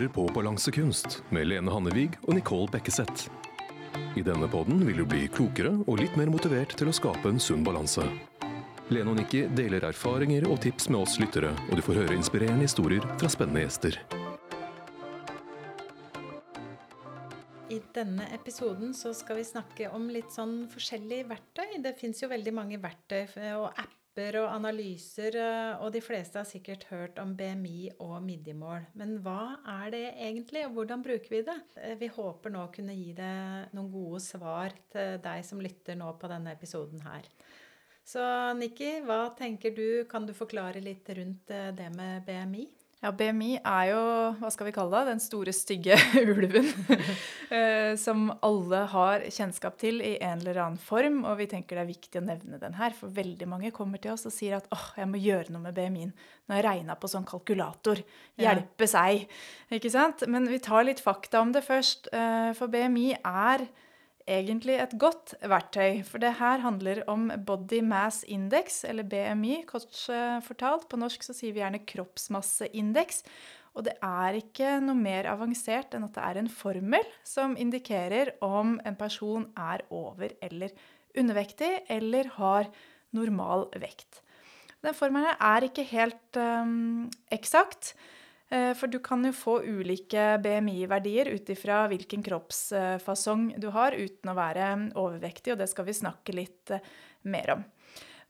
hører på Balansekunst med Lene Hannevig og Nicole Bekkeseth. I denne podden vil du bli klokere og litt mer motivert til å skape en sunn balanse. Lene og Nikki deler erfaringer og tips med oss lyttere, og du får høre inspirerende historier fra spennende gjester. I denne episoden så skal vi snakke om litt sånn forskjellige verktøy. Det fins jo veldig mange verktøy og apper og analyser, eh, og de fleste har sikkert hørt om BMI og midjemål. Men hva er det egentlig, og hvordan bruker vi det? Eh, Vi håper nå å kunne gi deg noen gode svar til deg som lytter nå på denne episoden her. Så Nikki, hva tenker du? Kan du forklare litt rundt eh, det med BMI? Ja, BMI er jo, hva skal vi kalle det, den store stygge ulven. eh, som alle har kjennskap til i en eller annen form. Og vi tenker det er viktig å nevne den her, for veldig mange kommer til oss og sier at åh, jeg må gjøre noe med BMI-en. Nå har jeg regna på sånn kalkulator. Hjelpe seg. Ikke sant? Men vi tar litt fakta om det først. Eh, for BMI er egentlig et godt verktøy. For det her handler om body mass index, eller BMI, kort eh, fortalt. På norsk så sier vi gjerne kroppsmasseindeks. Og det er ikke noe mer avansert enn at det er en formel som indikerer om en person er over- eller undervektig, eller har normal vekt. Den formelen er ikke helt um, eksakt. Eh, For du kan jo få ulike BMI-verdier ut ifra hvilken kroppsfasong du har, uten å være overvektig, og det skal vi snakke litt eh, mer om.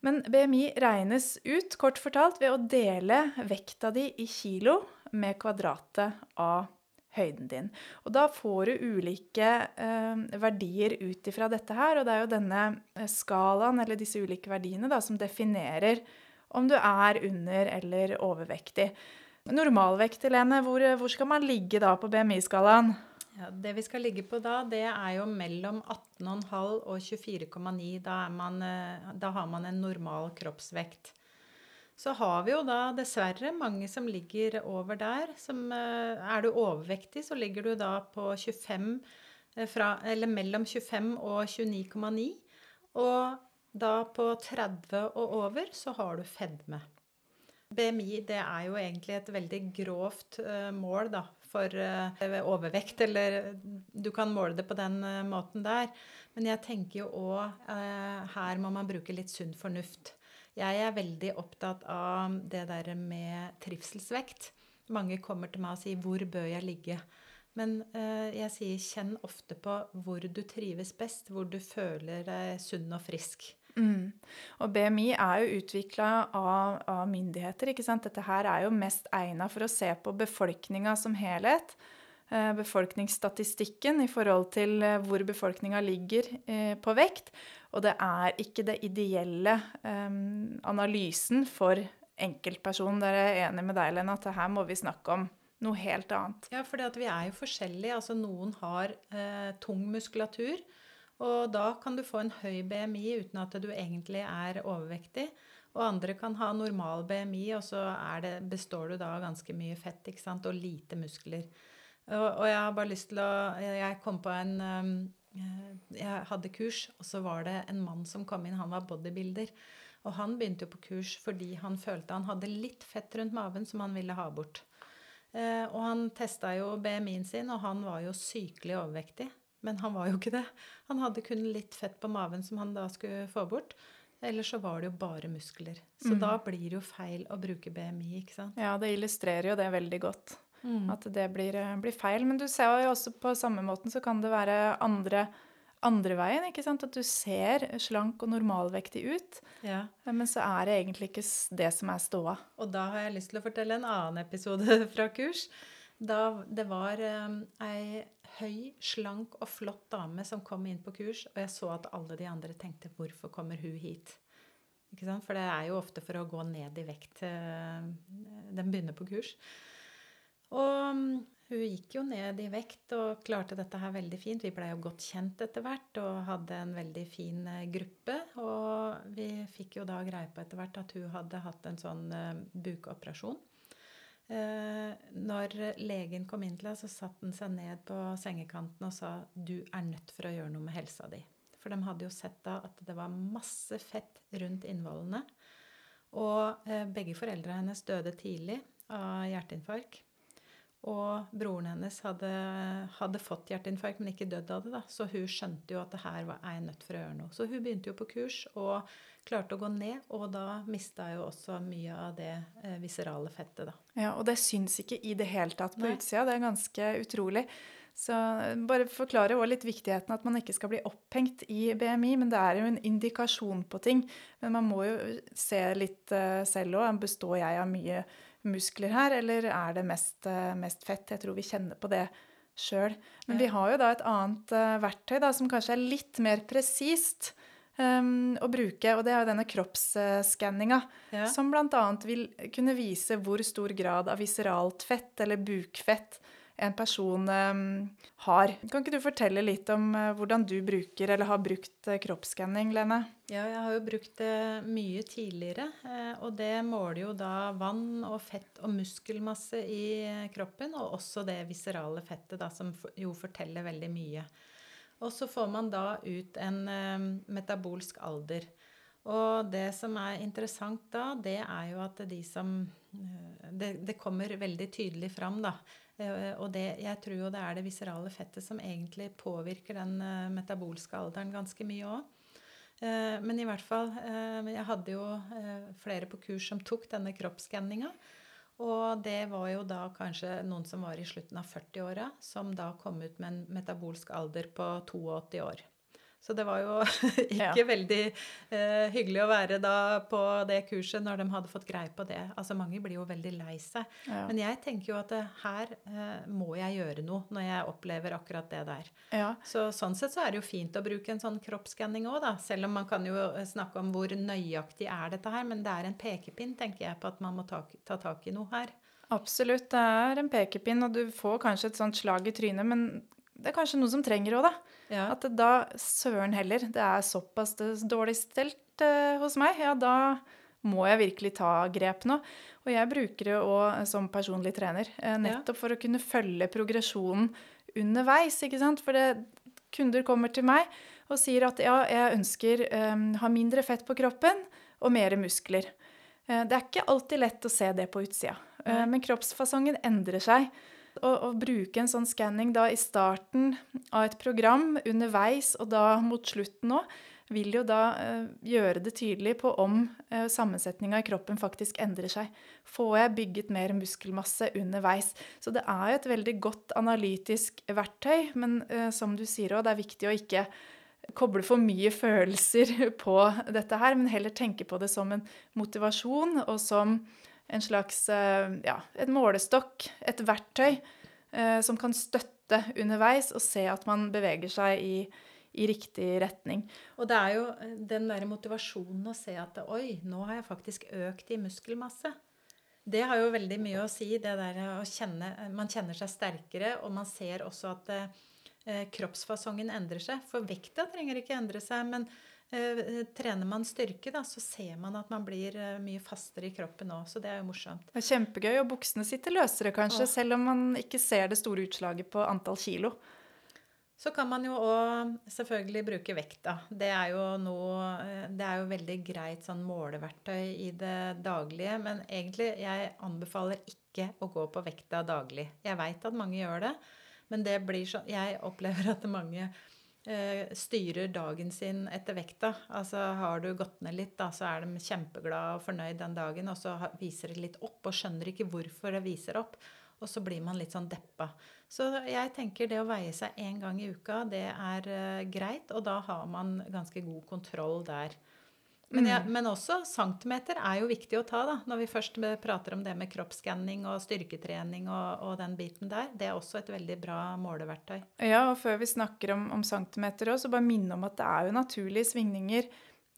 Men BMI regnes ut, kort fortalt, ved å dele vekta di i kilo med kvadratet av høyden din. Og da får du ulike eh, verdier ut ifra dette her, og det er jo denne eh, skalaen, eller disse ulike verdiene, da, som definerer om du er under eller overvektig. Normalvekt, Helene, hvor, hvor skal man ligge da på BMI-skalaen? Ja, det vi skal ligge på da, det er jo mellom 18,5 og 24,9. Da, eh, da har man en normal kroppsvekt. Så har vi jo da dessverre mange som ligger over der. Som, eh, er du overvektig, så ligger du da på 25 eh, fra, Eller mellom 25 og 29,9. Og da på 30 og over så har du fedme. BMI det er jo egentlig et veldig grovt eh, mål da, for eh, overvekt. Eller du kan måle det på den eh, måten der. Men jeg tenker jo òg her må man bruke litt sunn fornuft. Jeg er veldig opptatt av det der med trivselsvekt. Mange kommer til meg og sier 'hvor bør jeg ligge'? Men eh, jeg sier kjenn ofte på hvor du trives best, hvor du føler deg sunn og frisk. Mm. Og BMI er jo utvikla av, av myndigheter. ikke sant? Dette her er jo mest egna for å se på befolkninga som helhet. Eh, befolkningsstatistikken i forhold til eh, hvor befolkninga ligger eh, på vekt. Og det er ikke det ideelle analysen for enkeltpersonen. Dere er enig med deg, Lena, at her må vi snakke om noe helt annet. Ja, for vi er jo forskjellige. Altså, noen har eh, tung muskulatur. Og da kan du få en høy BMI uten at du egentlig er overvektig. Og andre kan ha normal BMI, og så det, består du da av ganske mye fett ikke sant? og lite muskler. Og, og jeg har bare lyst til å Jeg kom på en um, Jeg hadde kurs, og så var det en mann som kom inn. Han var bodybuilder. Og han begynte jo på kurs fordi han følte han hadde litt fett rundt maven som han ville ha bort. Eh, og han testa jo BMI-en sin, og han var jo sykelig overvektig. Men han var jo ikke det. Han hadde kun litt fett på maven som han da skulle få bort. Ellers så var det jo bare muskler. Så Mm. da blir det jo feil å bruke BMI, ikke sant. Ja, det illustrerer jo det veldig godt. Mm. At det blir, eh, blir feil. Men du ser jo også på samme måten så kan det være andre, andre veien. ikke sant? At du ser slank og normalvektig ut, Ja. eh, men så er det egentlig ikke det som er ståa. Og da har jeg lyst til å fortelle en annen episode fra kurs. Da det var um, ei høy, slank og flott dame som kom inn på kurs, og jeg så at alle de andre tenkte 'hvorfor kommer hun hit'? For det er jo ofte for å gå ned i vekt eh, den begynner på kurs. Og um, hun gikk jo ned i vekt og klarte dette her veldig fint. Vi blei jo godt kjent etter hvert og hadde en veldig fin eh, gruppe. Og vi fikk jo da greie på etter hvert at hun hadde hatt en sånn eh, bukoperasjon. Eh, når legen kom inn til henne, så satte han seg ned på sengekanten og sa du er nødt for å gjøre noe med helsa di. For de hadde jo sett da at det var masse fett rundt innvollene. Og eh, begge foreldrene hennes døde tidlig av hjerteinfarkt. Og broren hennes hadde, hadde, fått hjerteinfarkt, men ikke dødd av det. da. Så hun skjønte jo at det her var, jeg nødt for å gjøre noe. Så hun begynte jo på kurs og klarte å gå ned, og da mista jo også mye av det eh, viserale fettet, da. Ja, Og det syns ikke i det hele tatt på Nei. utsida. Det er ganske utrolig. Så eh, bare forklare også litt viktigheten at man ikke skal bli opphengt i BMI. Men det er jo en indikasjon på ting. Men man må jo se litt uh, selv òg. Består jeg av mye muskler her, eller er det mest, eh, mest fett? Jeg tror vi kjenner på det sjøl. Men ja. vi har jo da et annet uh, verktøy da, som kanskje er litt mer presist um, å bruke, og det er jo denne kroppsskanninga, ja. som bl.a. vil kunne vise hvor stor grad av viseralt fett eller bukfett en person um, har. Kan ikke du fortelle litt om uh, hvordan du bruker eller har brukt uh, kroppsskanning, Lene? Ja, jeg har jo brukt det mye tidligere. Uh, og det måler jo da vann og fett og muskelmasse i kroppen, og også det viserale fettet, da, som jo forteller veldig mye. Og så får man da ut en metabolsk alder. Og det som er interessant da, det er jo at de som det, det, kommer veldig tydelig fram, da. Eh, og det, jeg tror jo det er det viserale fettet som egentlig påvirker den eh, metabolske alderen ganske mye òg. Eh, men i hvert fall Jeg hadde jo flere på kurs som tok denne kroppsskanninga. Og det var jo da kanskje noen som var i slutten av 40-åra, som da kom ut med en metabolsk alder på 82 år. Så det var jo ikke ja. veldig uh, hyggelig å være da på det kurset når de hadde fått greie på det. Altså Mange blir jo veldig lei seg. Ja. Men jeg tenker jo at det, her uh, må jeg gjøre noe når jeg opplever akkurat det der. Ja. Så sånn sett så er det jo fint å bruke en sånn kroppsskanning òg, da. Selv om man kan jo eh, snakke om hvor nøyaktig er dette her. Men det er en pekepinn, tenker jeg, på at man må ta, ta tak i noe her. Absolutt, det er en pekepinn, og du får kanskje et sånt slag i trynet, men det er kanskje noen som trenger òg, da. Ja. At da søren heller, det er såpass dårlig stelt eh, hos meg, ja, da må jeg virkelig ta grep nå. Og jeg bruker det òg som personlig trener, eh, nettopp ja. for å kunne følge progresjonen underveis. ikke sant? For det, kunder kommer til meg og sier at ja, jeg ønsker um, ha mindre fett på kroppen og mer muskler. Uh, det er ikke alltid lett å se det på utsida, uh, men kroppsfasongen endrer seg. Å, bruke en sånn skanning i starten av et program, underveis og da mot slutten òg, vil jo da eh, gjøre det tydelig på om eh, sammensetninga i kroppen faktisk endrer seg. Får jeg bygget mer muskelmasse underveis? Så det er jo et veldig godt analytisk verktøy, men eh, som du sier òg, det er viktig å ikke koble for mye følelser på dette her, men heller tenke på det som en motivasjon og som en slags eh, ja, et målestokk, et verktøy, eh, som kan støtte underveis og se at man beveger seg i, i riktig retning. Og det er jo eh, den der motivasjonen å se at oi, nå har jeg faktisk økt i muskelmasse. Det har jo veldig mye å si, det der å kjenne Man kjenner seg sterkere, og man ser også at eh, kroppsfasongen endrer seg. For vekta trenger ikke endre seg, men trener man styrke, da, så ser man at man blir eh, mye fastere i kroppen òg. Så det er jo morsomt. Det er kjempegøy, og buksene sitter løsere kanskje, Åh. selv om man ikke ser det store utslaget på antall kilo. Så kan man jo òg selvfølgelig bruke vekta. Det er jo noe eh, Det er jo veldig greit sånn måleverktøy i det daglige. Men egentlig, jeg anbefaler ikke å gå på vekta daglig. Jeg veit at mange gjør det, men det blir sånn Jeg opplever at mange Eh, styrer dagen sin etter vekta. Altså Har du gått ned litt, da, så er de kjempeglade og fornøyd den dagen. Og så viser det litt opp, og skjønner ikke hvorfor det viser opp. Og så blir man litt sånn deppa. Så jeg tenker det å veie seg én gang i uka, det er uh, greit. Og da har man ganske god kontroll der. Men, jeg, mm. men, også centimeter er jo viktig å ta, da, når vi først prater om det med kroppsskanning og styrketrening og, og, den biten der. Det er også et veldig bra måleverktøy. Ja, og før vi snakker om, om centimeter òg, så bare minne om at det er jo naturlige svingninger.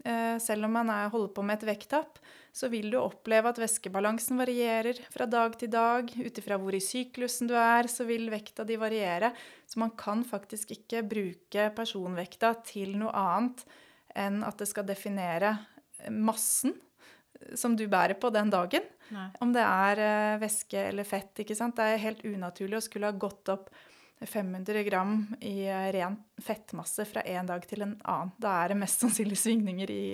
Eh, selv om man er, holder på med et vekttap, så vil du oppleve at væskebalansen varierer fra dag til dag. Ut ifra hvor i syklusen du er, så vil vekta di variere. Så man kan faktisk ikke bruke personvekta til noe annet enn at det skal definere massen som du bærer på den dagen. Nei. Om det er uh, væske eller fett. ikke sant? Det er helt unaturlig å skulle ha gått opp 500 gram i eh, ren fettmasse fra en dag til en annen. Da er det mest sannsynlig svingninger i,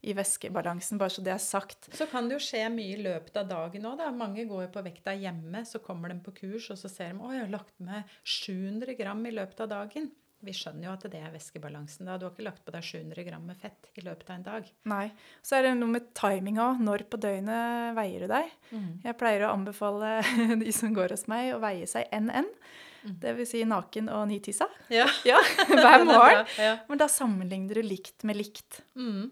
i væskebalansen, bare så det er sagt. Så kan det jo skje mye i løpet av dagen òg. Mange går jo på vekta hjemme, så kommer de på kurs, og så ser de at jeg har lagt med 700 gram i løpet av dagen. Vi skjønner jo at det er væskebalansen. da. Du har ikke lagt på deg 700 gram med fett i løpet av en dag. Nei. Så er det noe med timing òg. Når på døgnet veier du deg? Mm. Jeg pleier å anbefale de som går hos meg, å veie seg NN. Mm. Det vil si naken og nitissa. Ja. ja hver morgen. ja. Men da sammenligner du likt med likt. Mm.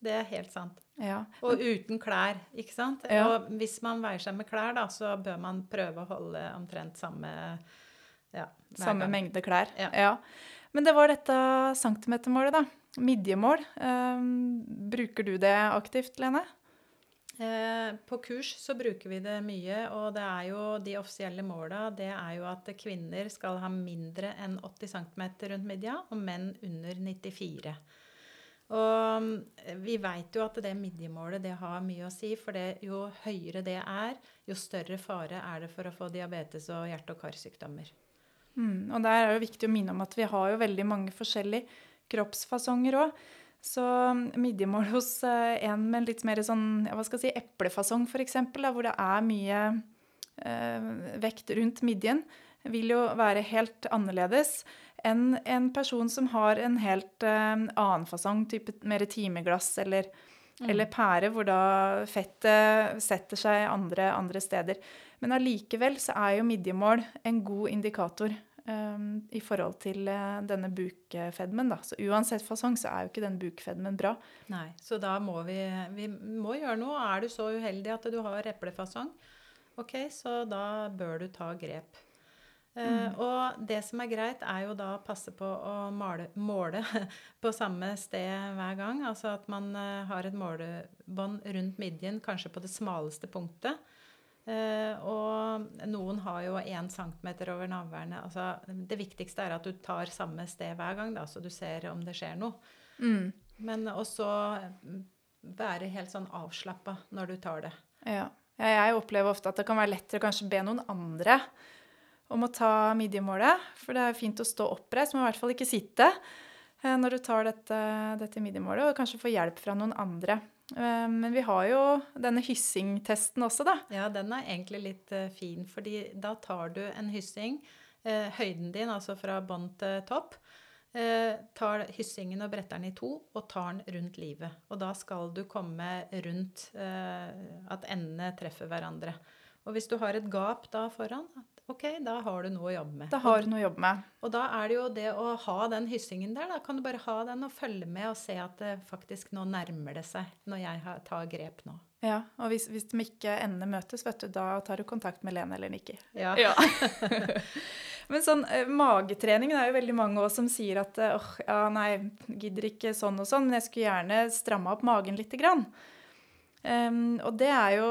Det er helt sant. Ja. Og uten klær, ikke sant? Ja. Og hvis man veier seg med klær, da, så bør man prøve å holde omtrent samme ja, Samme gang. mengde klær. Ja. ja. Men det var dette centimetermålet, da. Midjemål. Eh, bruker du det aktivt, Lene? Eh, på kurs så bruker vi det mye, og det er jo de offisielle måla det er jo at kvinner skal ha mindre enn 80 cm rundt midja, og menn under 94 og mm, vi veit jo at det midjemålet det har mye å si, for det, jo høyere det er, jo større fare er det for å få diabetes og hjerte- og karsykdommer. Mm, og der er det viktig å minne om at vi har jo veldig mange forskjellige kroppsfasonger òg. Så mm, midjemål hos eh, en med litt mer sånn hva skal jeg si, eplefasong f.eks., hvor det er mye eh, vekt rundt midjen, vil jo være helt annerledes enn en person som har en helt eh, annen fasong, type mer timeglass eller, mm. eller pære, hvor da fettet setter seg andre, andre steder. Men allikevel så er jo midjemål en god indikator um, i forhold til uh, denne bukfedmen. Da. Så uansett fasong så er jo ikke den bukfedmen bra. Nei, så da må vi, vi må gjøre noe. Er du så uheldig at du har eplefasong, ok, så da bør du ta grep. Eh, mm. og det som er greit, er jo da å passe på å male, måle på samme sted hver gang. Altså at man uh, har et målebånd rundt midjen, kanskje på det smaleste punktet. Uh, og noen har jo 1 cm over navlene. Altså, det viktigste er at du tar samme sted hver gang, da, så du ser om det skjer noe. Mm. Men også være helt sånn avslappa når du tar det. Ja. Jeg opplever ofte at det kan være lettere å kanskje be noen andre om å ta midjemålet. For det er fint å stå oppreist, men i hvert fall ikke sitte eh, når du tar dette, dette midjemålet, og kanskje få hjelp fra noen andre. Eh, men vi har jo denne hyssingtesten også, da. Ja, den er egentlig litt eh, fin, fordi da tar du en hyssing, høyden din, altså fra bånn til topp, tar hyssingen og bretter den i to og tar den rundt livet. Og da skal du komme rundt at endene treffer hverandre. Og hvis du har et gap da foran, Ok, da har du noe å jobbe med. Da har du noe å jobbe med. Og da er det jo det å ha den hyssingen der. Da kan du bare ha den og følge med og se at det faktisk nå nærmer det seg når jeg tar grep nå. Ja, og hvis, hvis de ikke endene møtes, vet du, da tar du kontakt med Lene eller Nikki. Ja. ja. Men sånn eh, magetrening det er jo veldig mange også som sier at åh, oh, ja, nei, gidder ikke sånn og sånn, men jeg skulle gjerne stramme opp magen lite grann. Um, og det er jo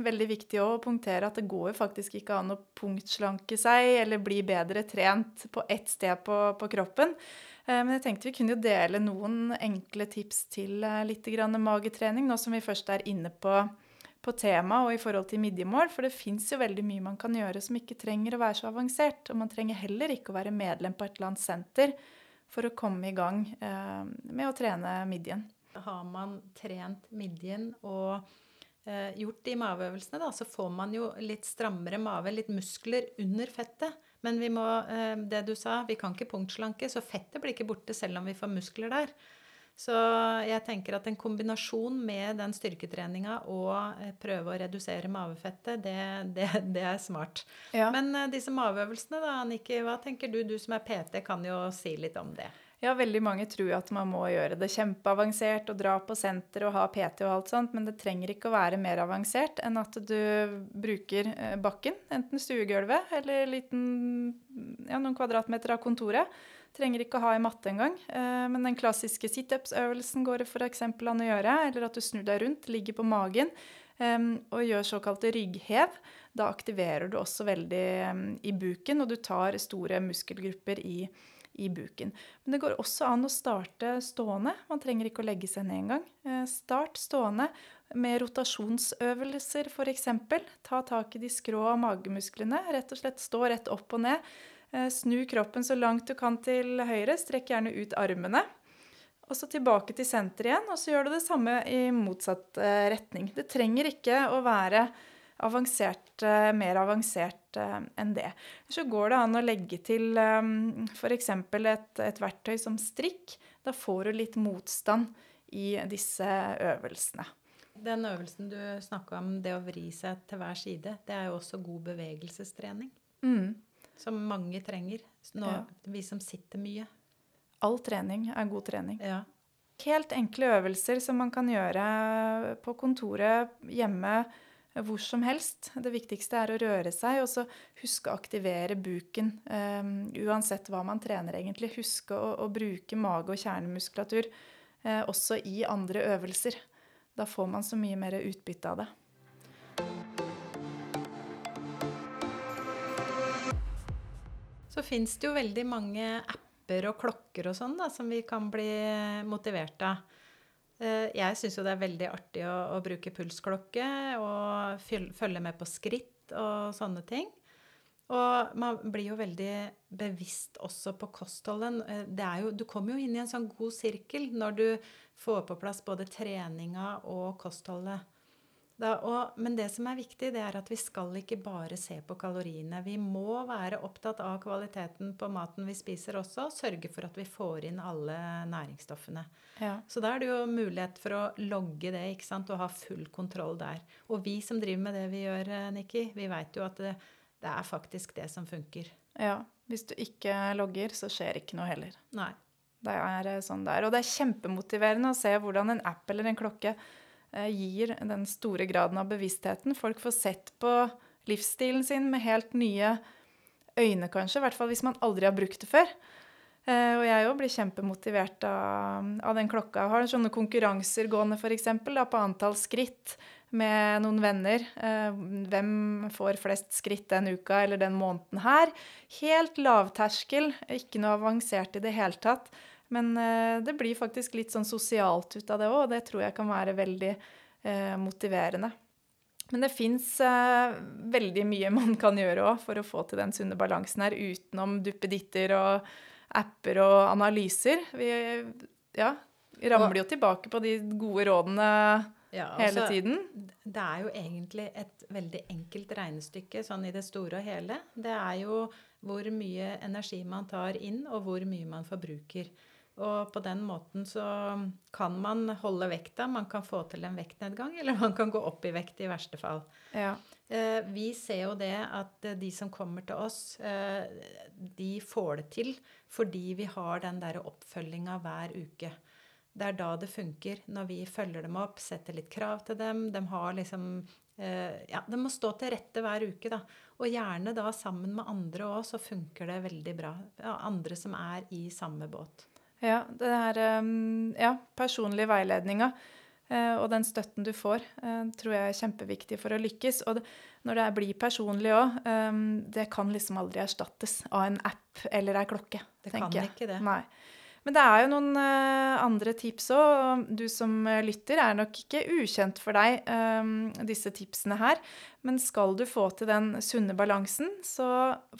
veldig viktig å punktere at det går jo faktisk ikke an å punktslanke seg eller bli bedre trent på ett sted på, på kroppen. Uh, men jeg tenkte vi kunne jo dele noen enkle tips til uh, litt magetrening, nå som vi først er inne på, på temaet og i forhold til midjemål. For det fins jo veldig mye man kan gjøre som ikke trenger å være så avansert. Og man trenger heller ikke å være medlem på et eller annet senter for å komme i gang uh, med å trene midjen. Har man trent midjen og eh, gjort de maveøvelsene, da, så får man jo litt strammere mave, litt muskler under fettet. Men vi må, eh, det du sa, vi kan ikke punktslanke, så fettet blir ikke borte selv om vi får muskler der. Så jeg tenker at en kombinasjon med den styrketreninga og eh, prøve å redusere mavefettet, det, det, det er smart. Ja. Men eh, disse maveøvelsene, da, Annikki, hva tenker du? Du som er PT, kan jo si litt om det. Ja, veldig mange tror at man må gjøre det kjempeavansert og dra på senter og ha PT og alt sånt, men det trenger ikke å være mer avansert enn at du bruker eh, bakken, enten stuegulvet eller liten, ja, noen kvadratmeter av kontoret. Trenger ikke å ha i matte engang. Eh, men den klassiske situps-øvelsen går det f.eks. an å gjøre, eller at du snur deg rundt, ligger på magen eh, og gjør såkalte rygghev. Da aktiverer du også veldig i buken, og du tar store muskelgrupper i buken i buken. Men det går også an å starte stående. Man trenger ikke å legge seg ned engang. Eh, start stående med rotasjonsøvelser, f.eks. Ta tak i de skrå magemusklene. Rett og slett stå rett opp og ned. Eh, snu kroppen så langt du kan til høyre. Strekk gjerne ut armene. Og så tilbake til senter igjen, og så gjør du det samme i motsatt eh, retning. Det trenger ikke å være avansert, mer avansert enn det. Så går det an å legge til f.eks. Et, et verktøy som strikk. Da får du litt motstand i disse øvelsene. Den øvelsen du snakka om, det å vri seg til hver side, det er jo også god bevegelsestrening. Mm. Som mange trenger. Nå, ja. Vi som sitter mye. All trening er god trening. Ja. Helt enkle øvelser som man kan gjøre på kontoret, hjemme, hvor som helst. Det viktigste er å røre seg, og så huske å aktivere buken. Um, uansett hva man trener, egentlig. Huske å, å bruke mage- og kjernemuskulatur uh, også i andre øvelser. Da får man så mye mer utbytte av det. Så fins det jo veldig mange apper og klokker og sånn som vi kan bli motivert av. Eh, jeg syns jo det er veldig artig å, å bruke pulsklokke og følge med på skritt og sånne ting. Og man blir jo veldig bevisst også på kostholdet. Eh, du kommer jo inn i en sånn god sirkel når du får på plass både treninga og kostholdet. Da, og, men det som er viktig, det er at vi skal ikke bare se på kaloriene. Vi må være opptatt av kvaliteten på maten vi spiser også, og sørge for at vi får inn alle næringsstoffene. Ja. Så da er det jo mulighet for å logge det ikke sant, og ha full kontroll der. Og vi som driver med det vi gjør, eh, Nikki, vi veit jo at det, det, er faktisk det som funker. Ja. Hvis du ikke logger, så skjer ikke noe heller. Nei. Det er eh, sånn det er. Og det er kjempemotiverende å se hvordan en app eller en klokke gir den store graden av bevisstheten. Folk får sett på livsstilen sin med helt nye øyne, kanskje. I hvert fall hvis man aldri har brukt det før. Uh, og jeg òg blir kjempemotivert av, av, den klokka. Jeg har sånne konkurranser gående f.eks. på antall skritt med noen venner. Uh, hvem får flest skritt den uka eller den måneden her? Helt lavterskel, ikke noe avansert i det hele tatt. Men eh, det blir faktisk litt sånn sosialt ut av det òg, og det tror jeg kan være veldig eh, motiverende. Men det fins eh, veldig mye man kan gjøre òg for å få til den sunne balansen her, utenom duppeditter og apper og analyser. Vi ja, ramler jo tilbake på de gode rådene ja, altså, hele tiden. Det er jo egentlig et veldig enkelt regnestykke sånn i det store og hele. Det er jo hvor mye energi man tar inn, og hvor mye man forbruker. Og på den måten så kan man holde vekta. Man kan få til en vektnedgang, eller man kan gå opp i vekt i verste fall. Ja. Eh, vi ser jo det at de som kommer til oss, eh, de får det til fordi vi har den derre oppfølginga hver uke. Det er da det funker, når vi følger dem opp, setter litt krav til dem. De har liksom eh, Ja, de må stå til rette hver uke, da. Og gjerne da sammen med andre òg, så funker det veldig bra. Ja, andre som er i samme båt. Ja, det er ehm, ja, personlige veiledninga eh, og den støtten du får, eh, tror jeg er kjempeviktig for å lykkes. Og når det blir personlig òg, ehm, det kan liksom aldri erstattes av en app eller ei klokke. Det kan jeg. ikke det. Nei. Men det er jo noen uh, andre tips òg. Du som lytter er nok ikke ukjent for deg, um, disse tipsene her. Men skal du få til den sunne balansen, så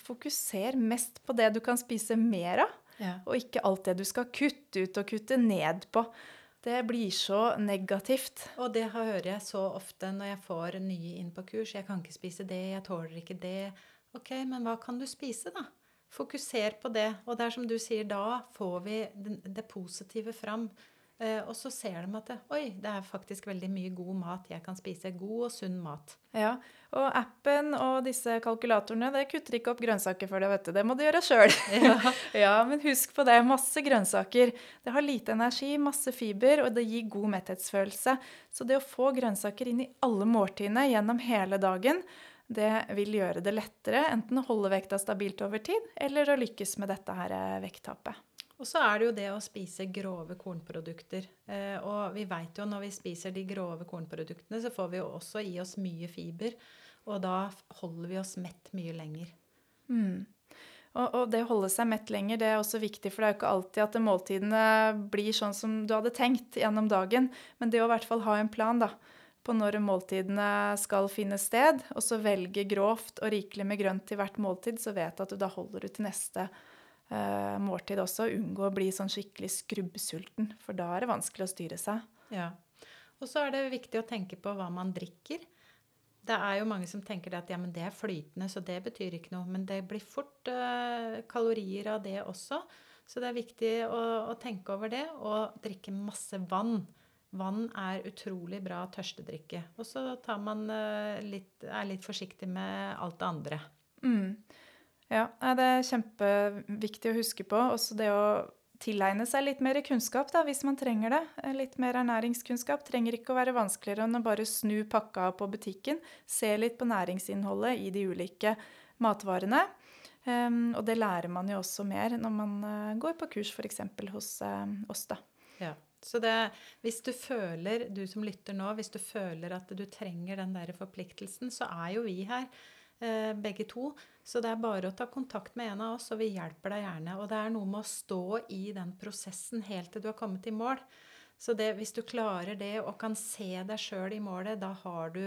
fokuser mest på det du kan spise mer av. Ja. Og ikke alt det du skal kutte ut og kutte ned på. Det blir så negativt. Og det hører jeg så ofte når jeg får nye inn på kurs. 'Jeg kan ikke spise det. Jeg tåler ikke det.' Ok, men hva kan du spise, da? Fokuser på det. Og det er som du sier, da får vi det positive fram. Uh, og så ser de at det, oi, det er faktisk veldig mye god mat jeg kan spise. God og sunn mat. Ja, Og appen og disse kalkulatorene det kutter ikke opp grønnsaker for deg, vet du. Det må du gjøre sjøl. Ja. ja, men husk på det. Masse grønnsaker. Det har lite energi, masse fiber, og det gir god metthetsfølelse. Så det å få grønnsaker inn i alle måltidene gjennom hele dagen, det vil gjøre det lettere enten å holde vekta stabilt over tid, eller å lykkes med dette her eh, vekttapet. Og så er det jo det å spise grove kornprodukter. Eh, og vi veit jo når vi spiser de grove kornproduktene, så får vi jo også i oss mye fiber. Og da holder vi oss mett mye lenger. Mm. Og, og, det å holde seg mett lenger det er også viktig, for det er jo ikke alltid at måltidene blir sånn som du hadde tenkt gjennom dagen. Men det å i hvert fall ha en plan, da. på når måltidene skal finne sted, og så velge grovt og rikelig med grønt til hvert måltid, så vet du at du da holder du til neste eh, måltid også. Unngå å bli sånn skikkelig skrubbsulten, for da er det vanskelig å styre seg. Ja. Og så er det viktig å tenke på hva man drikker. Det er jo mange som tenker at ja, men det er flytende, så det betyr ikke noe. Men det blir fort uh, kalorier av det også. Så det er viktig å, å, tenke over det og drikke masse vann. Vann er utrolig bra tørstedrikke. Og så tar man uh, litt, er litt forsiktig med alt det andre. Mm. Ja, det er kjempeviktig å huske på. Også det å tilegne seg litt mer kunnskap da, hvis man trenger det. Litt mer ernæringskunnskap trenger ikke å være vanskeligere enn å bare snu pakka på butikken. Se litt på næringsinnholdet i de ulike matvarene. Um, og det lærer man jo også mer når man uh, går på kurs f.eks. hos uh, oss. da. Ja. Så det, hvis du føler, du som lytter nå, hvis du føler at du trenger den der forpliktelsen, så er jo vi her. Eh, begge to. Så det er bare å ta kontakt med en av oss, og vi hjelper deg gjerne. Og det er noe med å stå i den prosessen helt til du har kommet i mål. Så det, hvis du klarer det og kan se deg sjøl i målet, da har, du,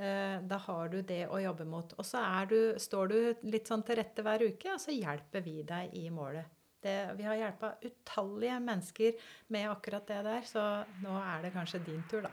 eh, da har du det å jobbe mot. Og så du, står du litt sånn til rette hver uke, og så hjelper vi deg i målet. Det, vi har hjelpa utallige mennesker med akkurat det der, så nå er det kanskje din tur, da.